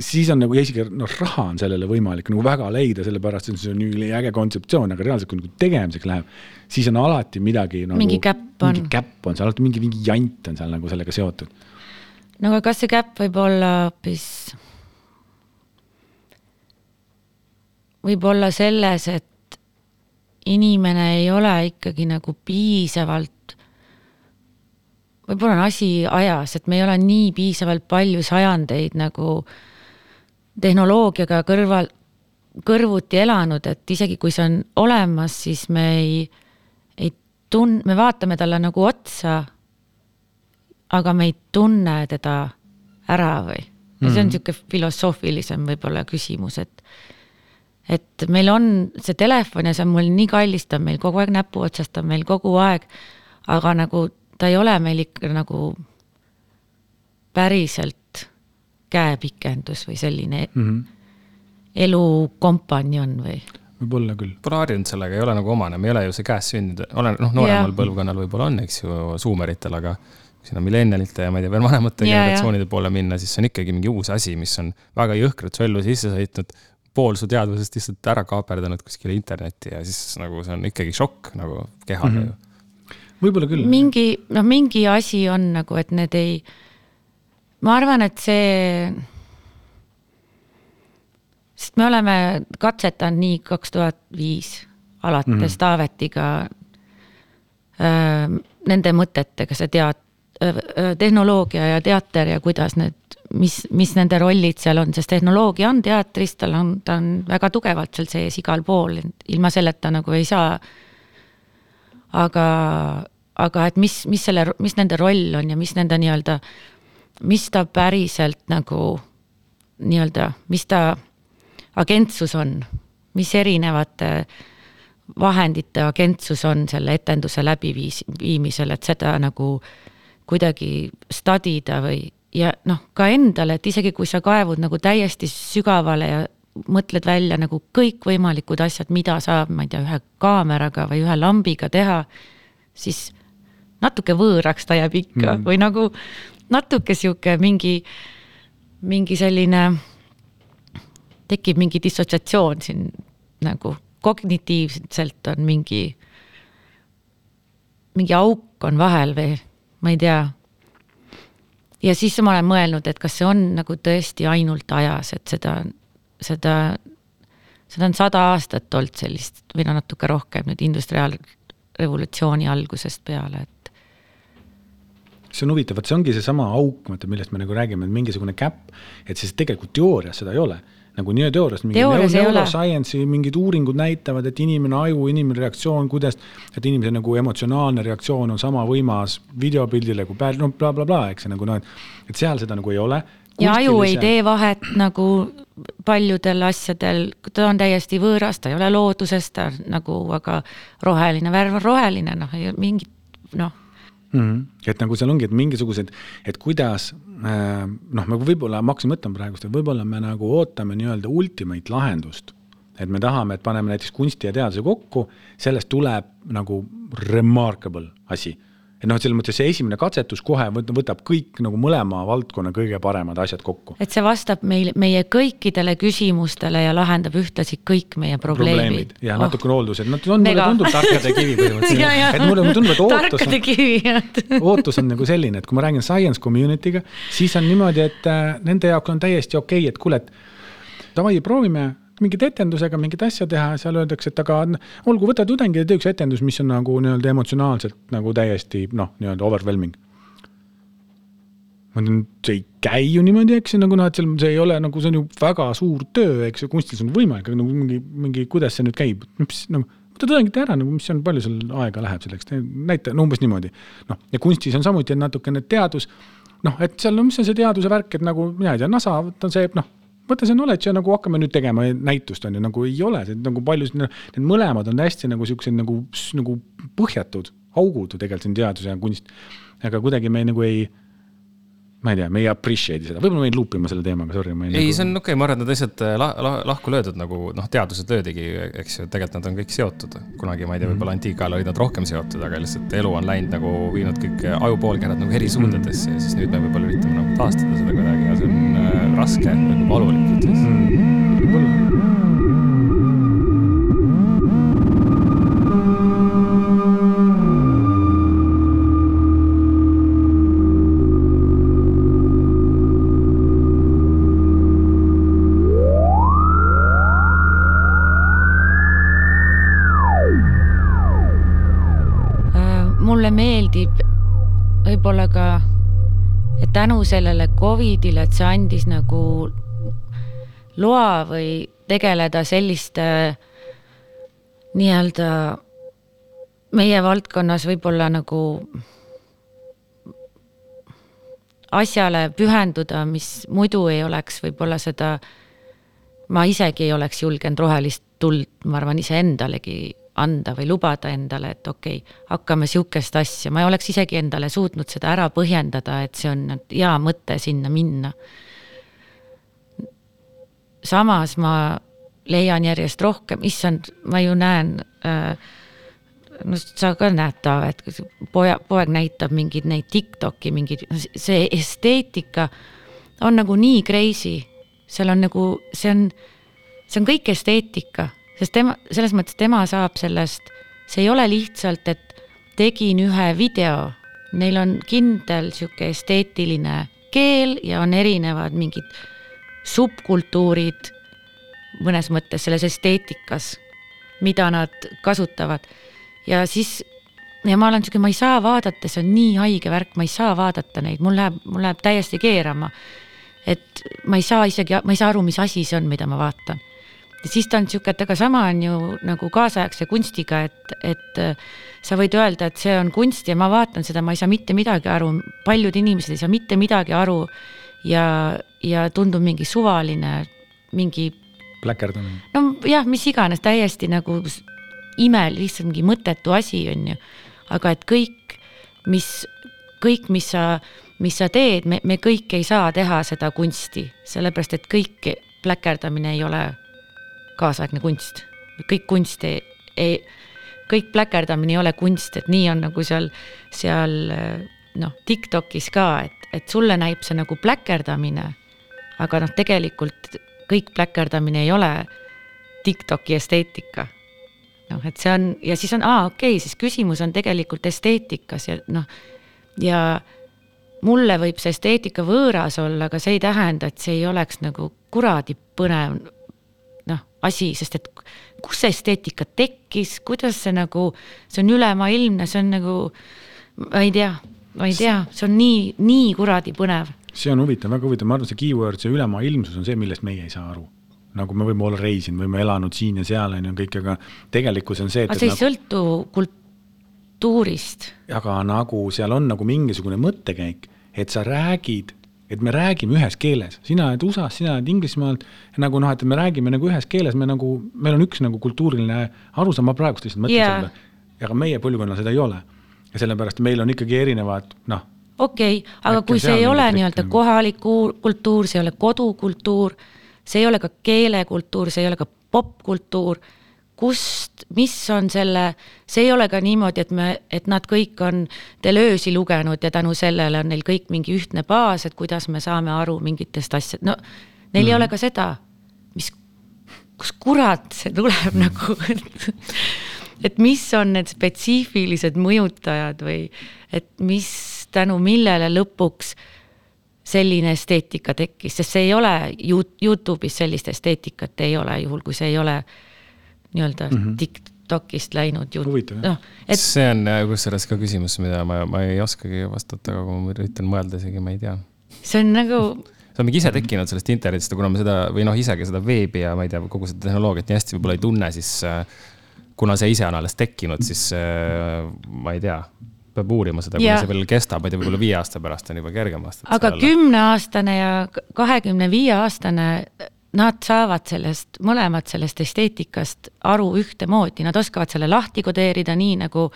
siis on nagu isegi noh, raha on sellele võimalik nagu väga leida, sellepärast et see on nii äge kontseptsioon, aga reaalselt, kui nagu tegemiseks läheb, siis on alati midagi nagu,. mingi käpp on. mingi käpp on seal, alati mingi, mingi jant on seal nagu sellega seotud. no aga kas see käpp võib olla hoopis, võib olla selles, et inimene ei ole ikkagi nagu piisavalt võib-olla on asi ajas, et me ei ole nii piisavalt palju sajandeid nagu tehnoloogiaga kõrval, kõrvuti elanud, et isegi kui see on olemas, siis me ei, ei tun-, me vaatame talle nagu otsa, aga me ei tunne teda ära või. ja see on niisugune filosoofilisem võib-olla küsimus, et et meil on see telefon ja see on mul nii kallis, ta on meil kogu aeg näpu otsas, ta on meil kogu aeg, aga nagu ta ei ole meil ikka nagu päriselt käepikendus või selline mm -hmm. elukompanjon või võib-olla küll. Pole harjunud sellega, ei ole nagu omane, me ei ole ju see käest sündinud, olen, noh, nooremal yeah. põlvkonnal võib-olla on, eks ju, suumeritel, aga sinna millennialite ja ma ei tea, veel vanemate yeah, generatsioonide yeah. poole minna, siis see on ikkagi mingi uus asi, mis on väga jõhkralt su ellu sisse sõitnud, pool su teadvusest lihtsalt ära kaaperdanud kuskile internetti ja siis nagu see on ikkagi šokk nagu kehale mm -hmm. ju võib-olla küll. mingi, noh, mingi asi on nagu, et need ei, ma arvan, et see, sest me oleme katsetanud nii kaks tuhat viis alates mm -hmm. Taavetiga äh, nende mõtetega, see tead- tehnoloogia ja teater ja kuidas need, mis, mis nende rollid seal on, sest tehnoloogia on teatris, tal on, ta on väga tugevalt seal sees igal pool, ilma selleta nagu ei saa aga, aga et mis, mis selle, mis nende roll on ja mis nende nii-öelda, mis ta päriselt nagu nii-öelda, mis ta agentsus on, mis erinevate vahendite agentsus on selle etenduse läbiviis-, viimisel, et seda nagu kuidagi studida või ja noh, ka endale, et isegi kui sa kaevud nagu täiesti sügavale ja mõtled välja nagu kõikvõimalikud asjad, mida saab, ma ei tea, ühe kaameraga või ühe lambiga teha, siis natuke võõraks ta jääb ikka mm. või nagu natuke sihuke mingi, mingi selline, tekib mingi dissotsiatsioon siin nagu kognitiivselt on mingi, mingi auk on vahel või ma ei tea. ja siis ma olen mõelnud, et kas see on nagu tõesti ainult ajas, et seda, seda, seda on sada aastat olnud sellist või no natuke rohkem nüüd industriaalrevolutsiooni algusest peale, et see on huvitav, vot see ongi seesama auk, vaata, millest me nagu räägime, et mingisugune käpp, et siis tegelikult teoorias seda ei ole. Nagu nii teoorias, mingi neuroscience'i mingid uuringud näitavad, et inimene aju, inimene reaktsioon, kuidas, et inimese nagu emotsionaalne reaktsioon on sama võimas videopildile kui päev, no blablabla bla, bla, eks nagu noh, et seal seda nagu ei ole. ja aju ei tee vahet nagu paljudel asjadel, ta on täiesti võõras, ta ei ole loodusest, ta nagu, aga roheline värv on roheline, noh, mingit noh mm. -hmm. et nagu seal ongi, et mingisugused, et kuidas äh, noh, nagu võib-olla ma hakkasin mõtlema praegust, et võib-olla me nagu ootame nii-öelda ultimate lahendust. et me tahame, et paneme näiteks kunsti ja teaduse kokku, sellest tuleb nagu remarkable asi et noh, et selles mõttes see esimene katsetus kohe võtab kõik nagu mõlema valdkonna kõige paremad asjad kokku. et see vastab meil, meie kõikidele küsimustele ja lahendab ühtlasi kõik meie probleemid, probleemid.. ja oh. natukene hooldused, no on, mulle tundub tarkade kivi põhimõtteliselt. Et mulle tundub, et ootus on, ootus on nagu selline, et kui ma räägin science community'ga, siis on niimoodi, et äh, nende jaoks on täiesti okei okay,, et kuule, et davai, proovime mingit etendusega mingit asja teha, seal öeldakse, et aga olgu, võta tudengi ja tee üks etendus, mis on nagu nii-öelda emotsionaalselt nagu täiesti noh, nii-öelda overwhelming. ma ütlen, see ei käi ju niimoodi, eks ju, nagu noh, et seal see ei ole nagu, see on ju väga suur töö, eks ju, kunstis on võimalik, aga nagu mingi, mingi, kuidas see nüüd käib, mis nagu võta tudengite ära nagu, mis on, palju sul aega läheb selleks, näita, no umbes niimoodi. noh, ja kunstis on samuti natukene teadus, noh, et seal, no mis on see teaduse värk, et nagu mina ei tea, NASA, ta on see, noh vaata, see knowledge ja nagu hakkame nüüd tegema näitust on ju, nagu ei ole, see nagu palju, need mõlemad on hästi nagu siuksed nagu, nagu põhjatud augud ju tegelikult siin teadus ja kunst. aga kuidagi me nagu ei ma ei tea, me ei appreciate'i seda, võib-olla ma jäin loopima selle teemaga, sorry. ei, nagu... see on okei okay,, ma arvan, et need asjad äh, la, la, lahku löödud nagu noh, teadused löödigi, eks ju, tegelikult nad on kõik seotud. kunagi, ma ei tea, võib-olla antiikajal olid nad rohkem seotud, aga lihtsalt elu on läinud nagu viinud kõik ajupoolkerad nagu eri suundadesse ja siis nüüd me võib-olla üritame nagu taastada seda kuidagi ja see on äh, raske, nagu valulik ütleks mm. Sellele Covidile, et see andis nagu loa või tegeleda selliste nii-öelda meie valdkonnas võib-olla nagu asjale pühenduda, mis muidu ei oleks võib-olla seda, ma isegi ei oleks julgenud rohelist tuld, ma arvan, iseendalegi anda või lubada endale, et okei okay,, hakkame sihukest asja, ma ei oleks isegi endale suutnud seda ära põhjendada, et see on hea mõte sinna minna. samas ma leian järjest rohkem, issand, ma ju näen äh, no sa ka näed, Taave, et poja, poeg näitab mingeid neid Tiktoki mingeid, see esteetika on nagu nii crazy, seal on nagu, see on, see on kõik esteetika, sest tema, selles mõttes tema saab sellest, see ei ole lihtsalt, et tegin ühe video, neil on kindel sihuke esteetiline keel ja on erinevad mingid subkultuurid mõnes mõttes selles esteetikas, mida nad kasutavad ja siis ja ma olen sihuke, ma ei saa vaadata, see on nii haige värk, ma ei saa vaadata neid, mul läheb, mul läheb täiesti keerama. et ma ei saa isegi, ma ei saa aru, mis asi see on, mida ma vaatan. Ja siis ta on sihuke, et aga sama on ju nagu kaasaegse kunstiga, et, et äh, sa võid öelda, et see on kunst ja ma vaatan seda, ma ei saa mitte midagi aru, paljud inimesed ei saa mitte midagi aru. ja, ja tundub mingi suvaline, mingi. pläkerdamine. nojah, mis iganes, täiesti nagu ime, lihtsalt mingi mõttetu asi, on ju. aga et kõik, mis, kõik, mis sa, mis sa teed, me, me kõik ei saa teha seda kunsti, sellepärast et kõik pläkerdamine ei ole kaasaegne kunst. kõik kunst ei, ei, kõik pläkerdamine ei ole kunst, et nii on nagu seal, seal noh, Tiktokis ka, et, et sulle näib see nagu pläkerdamine. aga noh, tegelikult kõik pläkerdamine ei ole Tiktoki esteetika noh, et see on ja siis on, aa, okei okay,, siis küsimus on tegelikult esteetikas ja noh, ja mulle võib see esteetika võõras olla, aga see ei tähenda, et see ei oleks nagu kuradi põnev asi, sest et kus see esteetika tekkis, kuidas see nagu, see on ülemaailmne, see on nagu, ma ei tea, ma ei tea, see on nii, nii kuradi põnev. see on huvitav, väga huvitav, ma arvan, see keyword, see ülemaailmsus on see, millest meie ei saa aru nagu me võime olla reisinud, võime elanud siin ja seal on ju kõik, aga tegelikkus on see, et. aga see ei nagu, sõltu kultuurist. aga nagu seal on nagu mingisugune mõttekäik, et sa räägid, et me räägime ühes keeles, sina oled USA-s, sina oled Inglismaalt. nagu noh, et me räägime nagu ühes keeles, me nagu, meil on üks nagu kultuuriline arusaam, ma praegust lihtsalt mõtlen yeah. selle. aga meie põlvkonnal seda ei ole. ja sellepärast meil on ikkagi erinevad noh okei okay,, aga kui see ei ole nii-öelda kohalik kultuur, see ei ole kodukultuur see ei ole ka keelekultuur, see ei ole ka popkultuur, kust, mis on selle, see ei ole ka niimoodi, et me, et nad kõik on Deleuze'i lugenud ja tänu sellele on neil kõik mingi ühtne baas, et kuidas me saame aru mingitest asjad, no neil mm. ei ole ka seda, mis, kus kurat see tuleb nagu et mis on need spetsiifilised mõjutajad või et mis tänu millele lõpuks selline esteetika tekkis, sest see ei ole Youtube'is sellist esteetikat ei ole, juhul kui see ei ole nii-öelda mm -hmm. TikTokist läinud. noh, et. see on äh, kusjuures ka küsimus, mida ma, ma ei oskagi vastata, aga kui ma üritan mõelda isegi, ma ei tea. see on nagu see on mingi ise tekkinud sellest internetist ja kuna me seda või noh, isegi seda veebi ja ma ei tea, kogu seda tehnoloogiat nii hästi võib-olla ei tunne, siis äh, kuna see ise on alles tekkinud, siis äh, ma ei tea peab uurima seda, kuna see veel kestab, ma ei tea, võib-olla viie aasta pärast on juba kergem vastata. aga kümneaastane ja kahekümne viie aastane, nad saavad sellest, mõlemad sellest esteetikast aru ühtemoodi, nad oskavad selle lahti kodeerida, nii nagu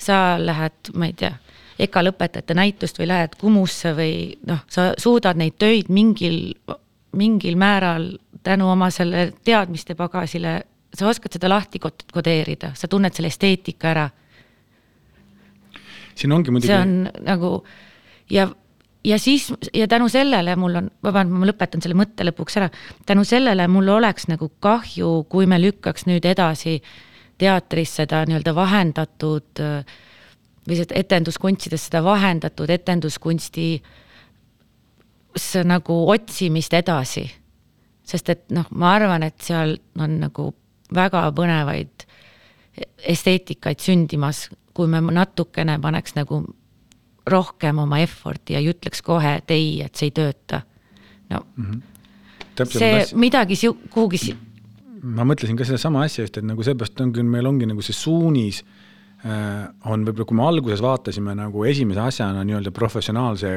sa lähed, ma ei tea, EKA lõpetajate näitust või lähed Kumusse või noh, sa suudad neid töid mingil, mingil määral tänu oma selle teadmiste pagasile, sa oskad seda lahti kodeerida, sa tunned selle esteetika ära siin ongi muidugi. see on nagu ja, ja siis ja tänu sellele mul on, vabandust, ma lõpetan selle mõtte lõpuks ära. tänu sellele mul oleks nagu kahju, kui me lükkaks nüüd edasi teatris seda nii-öelda vahendatud või seda etenduskunstides seda vahendatud etenduskunsti nagu otsimist edasi. sest et noh, ma arvan, et seal on nagu väga põnevaid esteetikaid sündimas, kui me natukene paneks nagu rohkem oma effort'i ja ei ütleks kohe, et ei, et see ei tööta. no mm -hmm. See midagi siu-, kuhugi ma mõtlesin ka sedasama asja just, et nagu seepärast ongi, meil ongi nagu see suunis on võib-olla, kui me alguses vaatasime nagu esimese asjana nii-öelda professionaalse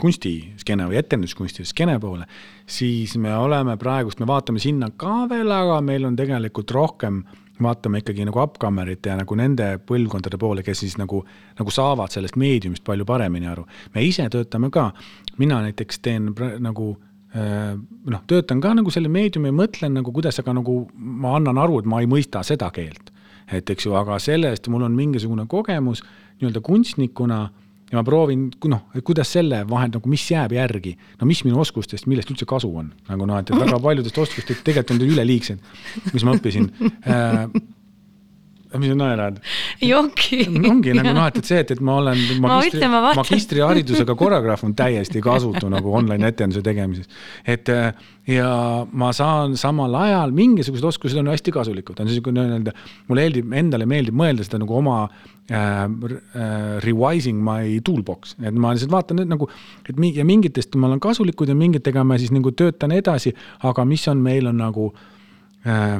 kunstiskeene või etenduskunsti skeene poole, siis me oleme praegust, me vaatame sinna ka veel, aga meil on tegelikult rohkem vaatame ikkagi nagu upkammerite ja nagu nende põlvkondade poole, kes siis nagu, nagu saavad sellest meediumist palju paremini aru. me ise töötame ka, mina näiteks teen nagu noh, töötan ka nagu selle meediumi mõtlen nagu, kuidas, aga nagu ma annan aru, et ma ei mõista seda keelt. et eks ju, aga sellest mul on mingisugune kogemus nii-öelda kunstnikuna ja ma proovin, noh, kuidas selle vahel nagu, mis jääb järgi, no mis minu oskustest, millest üldse kasu on, nagu noh, et väga paljudest oskustest tegelikult on üleliigsed, mis ma õppisin. Äh, mis sa naerad? jongi. ongi nagu noh, et, et see, et, et ma olen magistri, ma magistriharidusega koreograaf on täiesti kasutu nagu online etenduse tegemises. et ja ma saan samal ajal, mingisugused oskused on hästi kasulikud, on niisugune nii-öelda, mulle meeldib, endale meeldib mõelda seda nagu oma äh, revising my toolbox, et ma lihtsalt vaatan et nagu, et mi, ja mingitest ma olen kasulikud ja mingitega ma siis nagu töötan edasi, aga mis on, meil on nagu äh,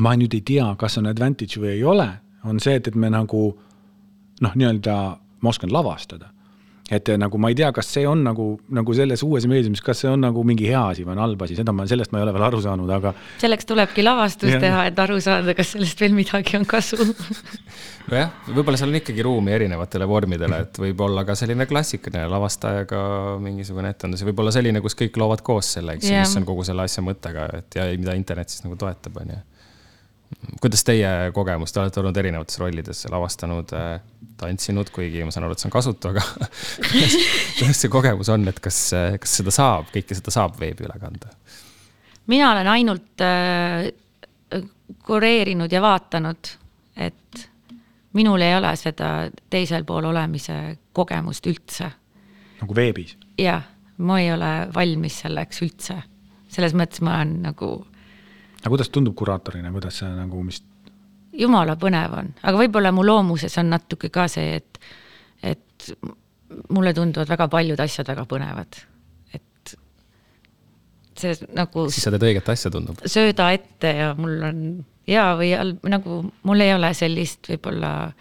ma nüüd ei tea, kas on advantage või ei ole, on see, et, et me nagu noh, nii-öelda ma oskan lavastada. et nagu ma ei tea, kas see on nagu, nagu selles uues meediumis, kas see on nagu mingi hea asi või on halb asi, seda ma, sellest ma ei ole veel aru saanud, aga. selleks tulebki lavastus ja. teha, et aru saada, kas sellest veel midagi on kasu nojah, võib-olla seal on ikkagi ruumi erinevatele vormidele, et võib-olla ka selline klassikaline lavastajaga mingisugune etendus ja võib-olla selline, kus kõik loovad koos selle, eks ju, mis on kogu selle asja mõttega, et ja mida internet siis nagu toetab, on ju kuidas teie kogemus, te olete olnud erinevates rollides, lavastanud, äh, tantsinud, kuigi ma saan aru, et see on kasutu, aga kuidas see kogemus on, et kas, kas seda saab, kõike seda saab veebi üle kanda? mina olen ainult äh, kureerinud ja vaatanud, et minul ei ole seda teisel pool olemise kogemust üldse. nagu veebis? jah, ma ei ole valmis selleks üldse. selles mõttes ma olen nagu aga kuidas tundub kuraatorina, kuidas see nagu, mis? jumala põnev on, aga võib-olla mu loomuses on natuke ka see, et, et mulle tunduvad väga paljud asjad väga põnevad, et see nagu. siis sa teed õiget asja, tundub. sööda ette ja mul on hea või nagu mul ei ole sellist võib-olla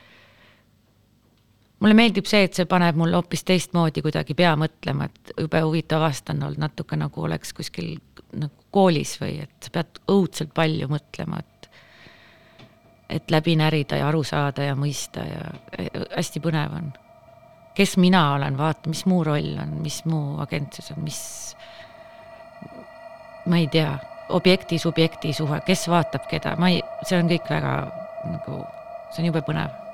mulle meeldib see, et see paneb mul hoopis teistmoodi kuidagi pea mõtlema, et jube huvitav aasta on olnud, natuke nagu oleks kuskil nagu koolis või et sa pead õudselt palju mõtlema, et et läbi närida ja aru saada ja mõista ja e, hästi põnev on. kes mina olen, vaata, mis mu roll on, mis mu agentsus on, mis ma ei tea, objekti, subjekti suhe, kes vaatab keda, ma ei, see on kõik väga nagu, see on jube põnev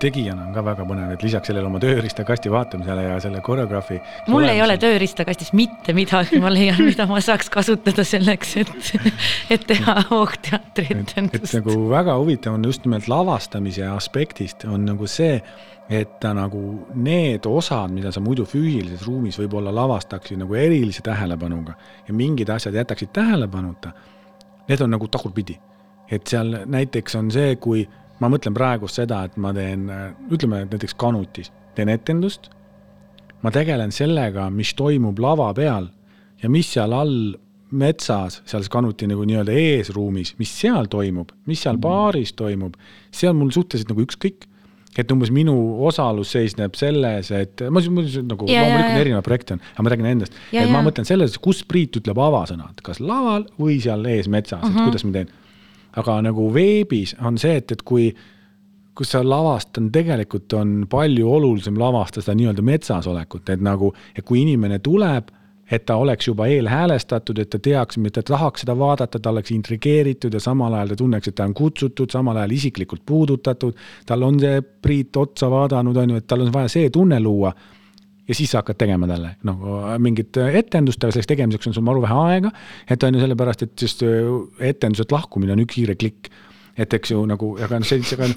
tegijana on ka väga põnev, et lisaks sellele oma tööriistakasti vaatamisele ja selle koreograafi. mul ei ole tööriistakastis mitte midagi, ma leian, mida ma saaks kasutada selleks, et, et teha hoogteatri etendust. et nagu väga huvitav on just nimelt lavastamise aspektist on nagu see, et ta nagu need osad, mida sa muidu füüsilises ruumis võib-olla lavastaksid nagu erilise tähelepanuga ja mingid asjad jätaksid tähelepanuta, need on nagu tagurpidi. et seal näiteks on see, kui ma mõtlen praegust seda, et ma teen, ütleme näiteks Kanutis, teen etendust, ma tegelen sellega, mis toimub lava peal ja mis seal all metsas, seal Kanuti nagu nii-öelda eesruumis, mis seal toimub, mis seal baaris toimub, see on mul suhteliselt nagu ükskõik. et umbes minu osalus seisneb selles, et ma siis nagu ja, loomulikult erinevaid projekte on, aga ma räägin endast, et ma mõtlen selles, kus Priit ütleb avasõnad, kas laval või seal ees metsas uh, -huh. et mhm. kuidas ma teen aga nagu veebis on see, et, et kui, kus sa lavastad, tegelikult on palju olulisem lavastada seda nii-öelda metsas olekut, et nagu, et kui inimene tuleb, et ta oleks juba eelhäälestatud, et ta teaks, et ta tahaks seda vaadata, ta oleks intrigeeritud ja samal ajal ta tunneks, et ta on kutsutud, samal ajal isiklikult puudutatud, tal on see Priit otsa vaadanud, on ju, et tal on vaja see tunne luua ja siis sa hakkad tegema talle nagu mingit etendust, aga selleks tegemiseks on sul maru vähe aega. et on ju sellepärast, et just äh, etenduselt lahkumine on üks kiire klikk et eks ju nagu, aga noh, sellise, aga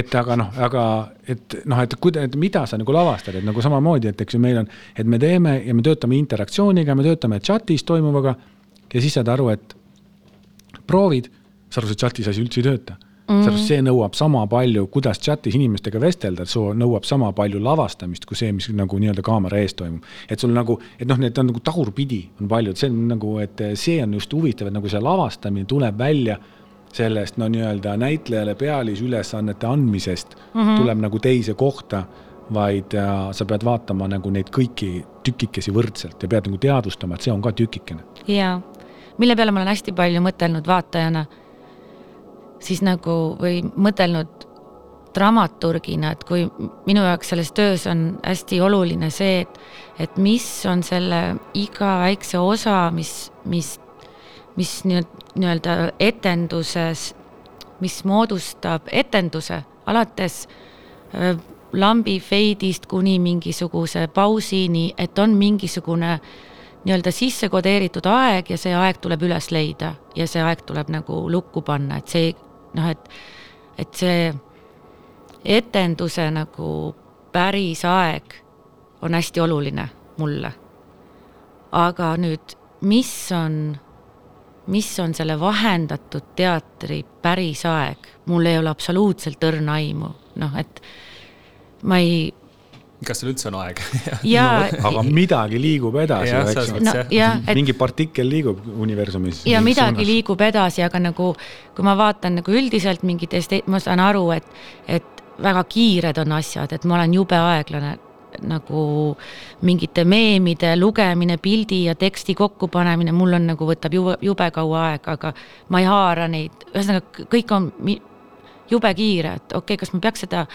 et aga noh, aga et noh, et kuida-, et mida sa nagu lavastad, et nagu samamoodi, et eks ju meil on, et me teeme ja me töötame interaktsiooniga, me töötame chat'is toimuvaga ja siis saad aru, et proovid, saad aru, see chat'is asi üldse ei tööta mm. -hmm. see nõuab sama palju, kuidas chat'is inimestega vestelda, see nõuab sama palju lavastamist kui see, mis nagu nii-öelda kaamera ees toimub. et sul nagu, et noh, need on nagu tagurpidi on palju, et see on nagu, et see on just huvitav, et nagu see lavastamine tuleb välja sellest no nii-öelda näitlejale pealisülesannete andmisest mm. -hmm. tuleb nagu teise kohta, vaid äh, sa pead vaatama nagu neid kõiki tükikesi võrdselt ja pead nagu teadvustama, et see on ka tükikene. jaa, mille peale ma olen hästi palju mõtelnud vaatajana, siis nagu või mõtelnud dramaturgina, et kui minu jaoks selles töös on hästi oluline see, et, et mis on selle iga väikse osa, mis, mis, mis nii- nii-öelda etenduses, mis moodustab etenduse alates öö, lambi feidist kuni mingisuguse pausini, et on mingisugune nii-öelda sisse kodeeritud aeg ja see aeg tuleb üles leida ja see aeg tuleb nagu lukku panna, et see noh, et, et see etenduse nagu päris aeg on hästi oluline mulle. aga nüüd, mis on, mis on selle vahendatud teatri päris aeg, mul ei ole absoluutselt õrna aimu, noh, et ma ei, kas seal üldse on aega jaa aga midagi liigub edasi, eks ju. no jah, et mingi partikkel liigub universumis. ja midagi liigub edasi, aga nagu kui ma vaatan nagu üldiselt mingit este-, ma saan aru, et, et väga kiired on asjad, et ma olen jube aeglane nagu mingite meemide lugemine, pildi ja teksti kokkupanemine, mul on nagu võtab jube, jube kaua aega, aga ma ei haara neid, ühesõnaga kõik on jube kiire, et okei okay,, kas ma peaks seda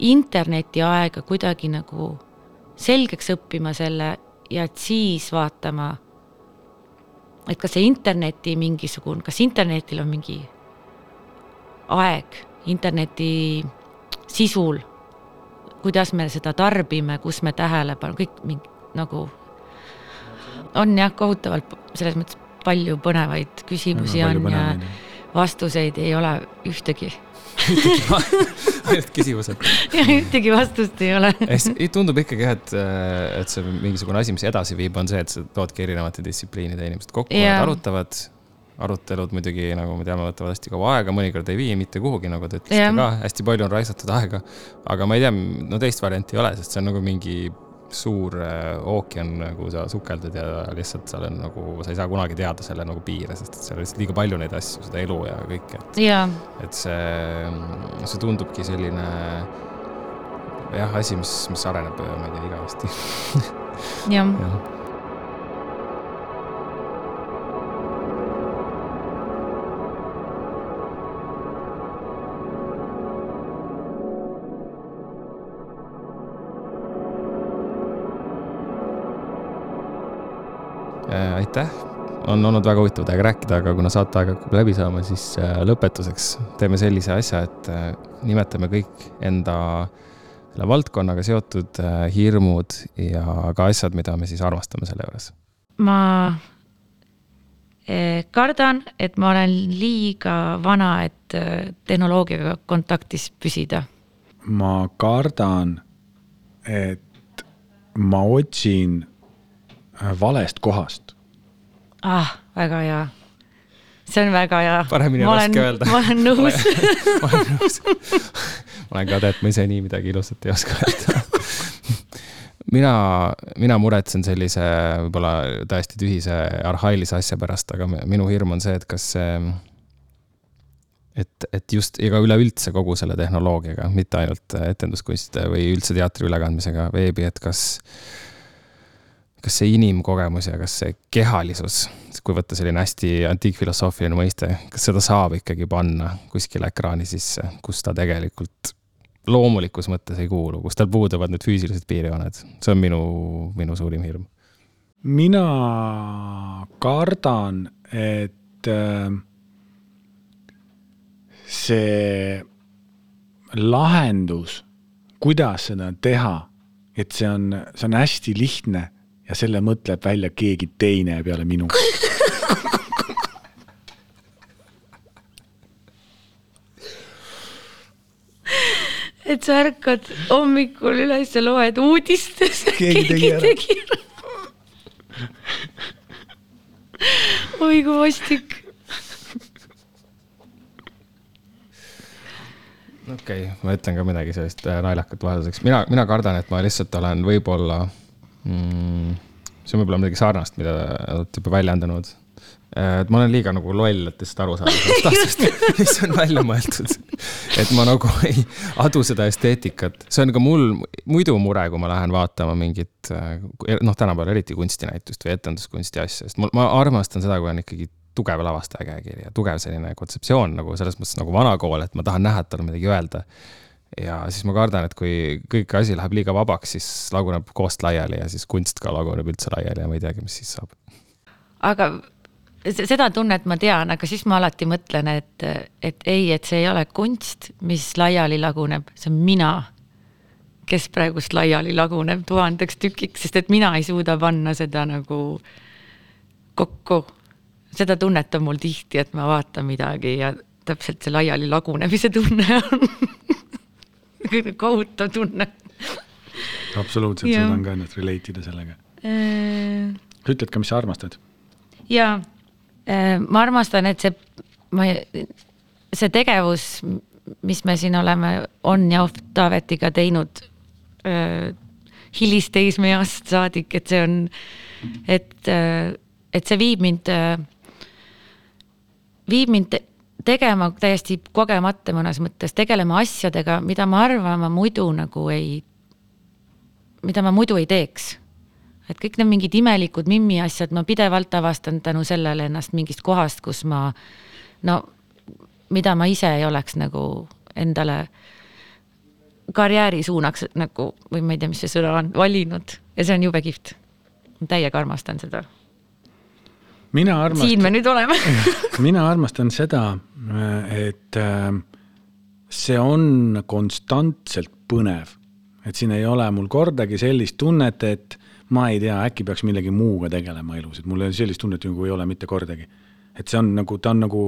internetiaega kuidagi nagu selgeks õppima selle ja et siis vaatama et kas see interneti mingisugune, kas internetil on mingi aeg interneti sisul, kuidas me seda tarbime, kus me tähelepanu, kõik mingi nagu on jah, kohutavalt selles mõttes palju põnevaid küsimusi on ja vastuseid ei ole ühtegi. ainult küsimused. ühtegi vastust ei ole. tundub ikkagi jah, et, et see mingisugune asi, mis edasi viib, on see, et sa toodki erinevate distsipliinide inimesed kokku ja Jaa. arutavad. arutelud muidugi, nagu me teame, võtavad hästi kaua aega, mõnikord ei vii mitte kuhugi, nagu te ütlesite Jah. ka, hästi palju on raisatud aega. aga ma ei tea, no teist varianti ei ole, sest see on nagu mingi suur äh, ookean, kuhu sa sukeldud ja lihtsalt seal on nagu, sa ei saa kunagi teada selle nagu piire, sest et seal on lihtsalt liiga palju neid asju, seda elu ja kõike, et ja, et see, see tundubki selline jah, asi, mis, mis areneb, ma ei tea, igavesti. jah jah. Äh, aitäh, on olnud väga huvitav teiega rääkida, aga kuna saateaeg hakkab läbi saama, siis äh, lõpetuseks teeme sellise asja, et äh, nimetame kõik enda selle valdkonnaga seotud äh, hirmud ja ka asjad, mida me siis armastame selle juures. ma eh, kardan, et ma olen liiga vana, et eh, tehnoloogiaga kontaktis püsida. ma kardan, et ma otsin valest kohast. Ah, väga hea. see on väga hea. Paremini on raske öelda. ma olen nõus ma olen nõus. ma olen kade, et ma ise nii midagi ilusat ei oska öelda. mina, mina muretsen sellise võib-olla täiesti tühise arhailise asja pärast, aga minu hirm on see, et kas see, et, et just ega üleüldse kogu selle tehnoloogiaga, mitte ainult etenduskunstide või üldse teatri ülekandmisega veebi, et kas, kas see inimkogemus ja kas see kehalisus, kui võtta selline hästi antiikfilosoofiline mõiste, kas seda saab ikkagi panna kuskile ekraani sisse, kus ta tegelikult loomulikus mõttes ei kuulu, kus tal puuduvad need füüsilised piirjooned, see on minu, minu suurim hirm. mina kardan, et äh, see lahendus, kuidas seda teha, et see on, see on hästi lihtne ja selle mõtleb välja keegi teine peale minu. et sa ärkad hommikul üles ja loed uudistes. Keegi tegi ära. oi kui vastik. okei okay,, ma ütlen ka midagi sellist äh, naljakat vahelduseks, mina, mina kardan, et ma lihtsalt olen võib-olla mm,, see on võib-olla midagi sarnast, mida olete juba väljendanud. et ma olen liiga nagu loll, et lihtsalt aru saada sellest asjast, mis on välja mõeldud. et ma nagu ei adu seda esteetikat, see on ka mul muidu mure, kui ma lähen vaatama mingit noh, tänapäeval eriti kunstinäitust või etenduskunsti asja, sest ma, ma armastan seda, kui on ikkagi tugev lavastaja käekiri ja tugev selline kontseptsioon nagu selles mõttes nagu vana kool, et ma tahan näha, et tal on midagi öelda. Ja siis ma kardan, et kui kõik asi läheb liiga vabaks, siis laguneb koost laiali ja siis kunst ka laguneb üldse laiali ja ma ei teagi, mis siis saab. aga seda tunnet ma tean, aga siis ma alati mõtlen, et, et ei, et see ei ole kunst, mis laiali laguneb, see on mina, kes praegust laiali laguneb tuhandeks tükiks, sest et mina ei suuda panna seda nagu kokku. seda tunnet on mul tihti, et ma vaatan midagi ja täpselt see laiali lagunemise tunne on kohutav tunne. absoluutselt, suudan ka ennast relate ida sellega. Äh. ütled ka, mis sa armastad? jaa Äh, ma armastan, et see, ma, see tegevus, mis me siin oleme on ja Taavetiga teinud äh, hilisteismeeast saadik, et see on, et, äh, et see viib mind, viib mind tegema täiesti kogemata mõnes mõttes, tegelema asjadega, mida ma arvan, ma muidu nagu ei, mida ma muidu ei teeks et kõik need mingid imelikud mimmi asjad, ma pidevalt avastan tänu sellele ennast mingist kohast, kus ma no, mida ma ise ei oleks nagu endale karjääri suunaks nagu või ma ei tea, mis see sõna on, valinud ja see on jube kihvt. täiega armastan seda. Mina armastan. siin me nüüd oleme mina armastan seda, et äh, see on konstantselt põnev, et siin ei ole mul kordagi sellist tunnet, et ma ei tea, äkki peaks millegi muuga tegelema elus, et mul sellist tunnet nagu ei ole mitte kordagi. et see on nagu, ta on nagu,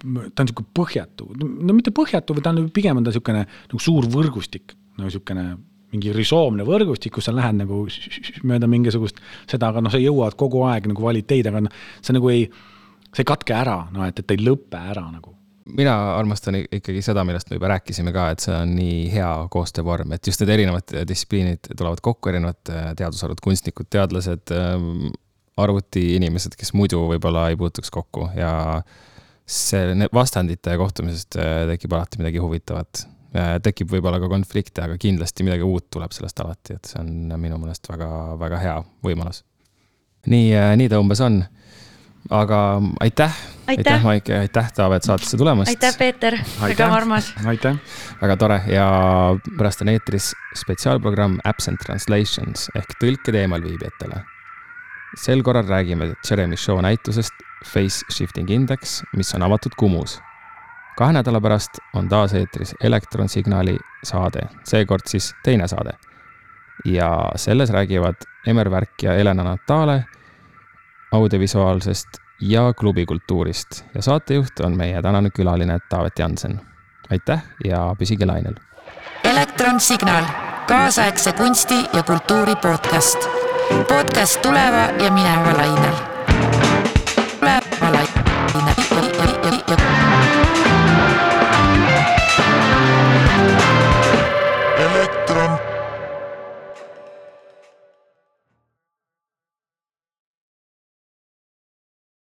ta on niisugune põhjatu, no mitte põhjatu, vaid ta on pigem on ta niisugune nagu suur võrgustik, nagu niisugune mingi risoomne võrgustik, kus sa lähed nagu mööda mingisugust seda, aga noh, sa jõuad kogu aeg nagu valid teid, aga noh, sa nagu ei, sa ei katke ära, noh, et, et ei lõpe ära nagu mina armastan ikkagi seda, millest me juba rääkisime ka, et see on nii hea koostöövorm, et just need erinevad distsipliinid tulevad kokku, erinevad äh, teadusharud, kunstnikud, teadlased, ähm, arvutiinimesed, kes muidu võib-olla ei puutuks kokku ja see vastandite kohtumisest äh, tekib alati midagi huvitavat. Äh, tekib võib-olla ka konflikte, aga kindlasti midagi uut tuleb sellest alati, et see on minu meelest väga-väga hea võimalus. nii, nii ta umbes on aga aitäh, aitäh, Maik ja aitäh, Taavet, saatesse tulemast. aitäh, Peeter, väga armas. aitäh. väga tore ja pärast on eetris spetsiaalprogramm Absent Translations ehk tõlked eemalviibijatele. sel korral räägime Jeremy Shaw näitusest Face Shifting Index, mis on avatud Kumus. Kahe nädala pärast on taas eetris Elektronsignaali saade, seekord siis teine saade. ja selles räägivad Emer Värk ja Helena Natale audiovisuaalsest ja klubikultuurist ja saatejuht on meie tänane külaline Taavet Jansen. aitäh ja püsige lainel. elektronsignaal, kaasaegse kunsti ja kultuuri podcast. podcast tuleva ja mineva lainel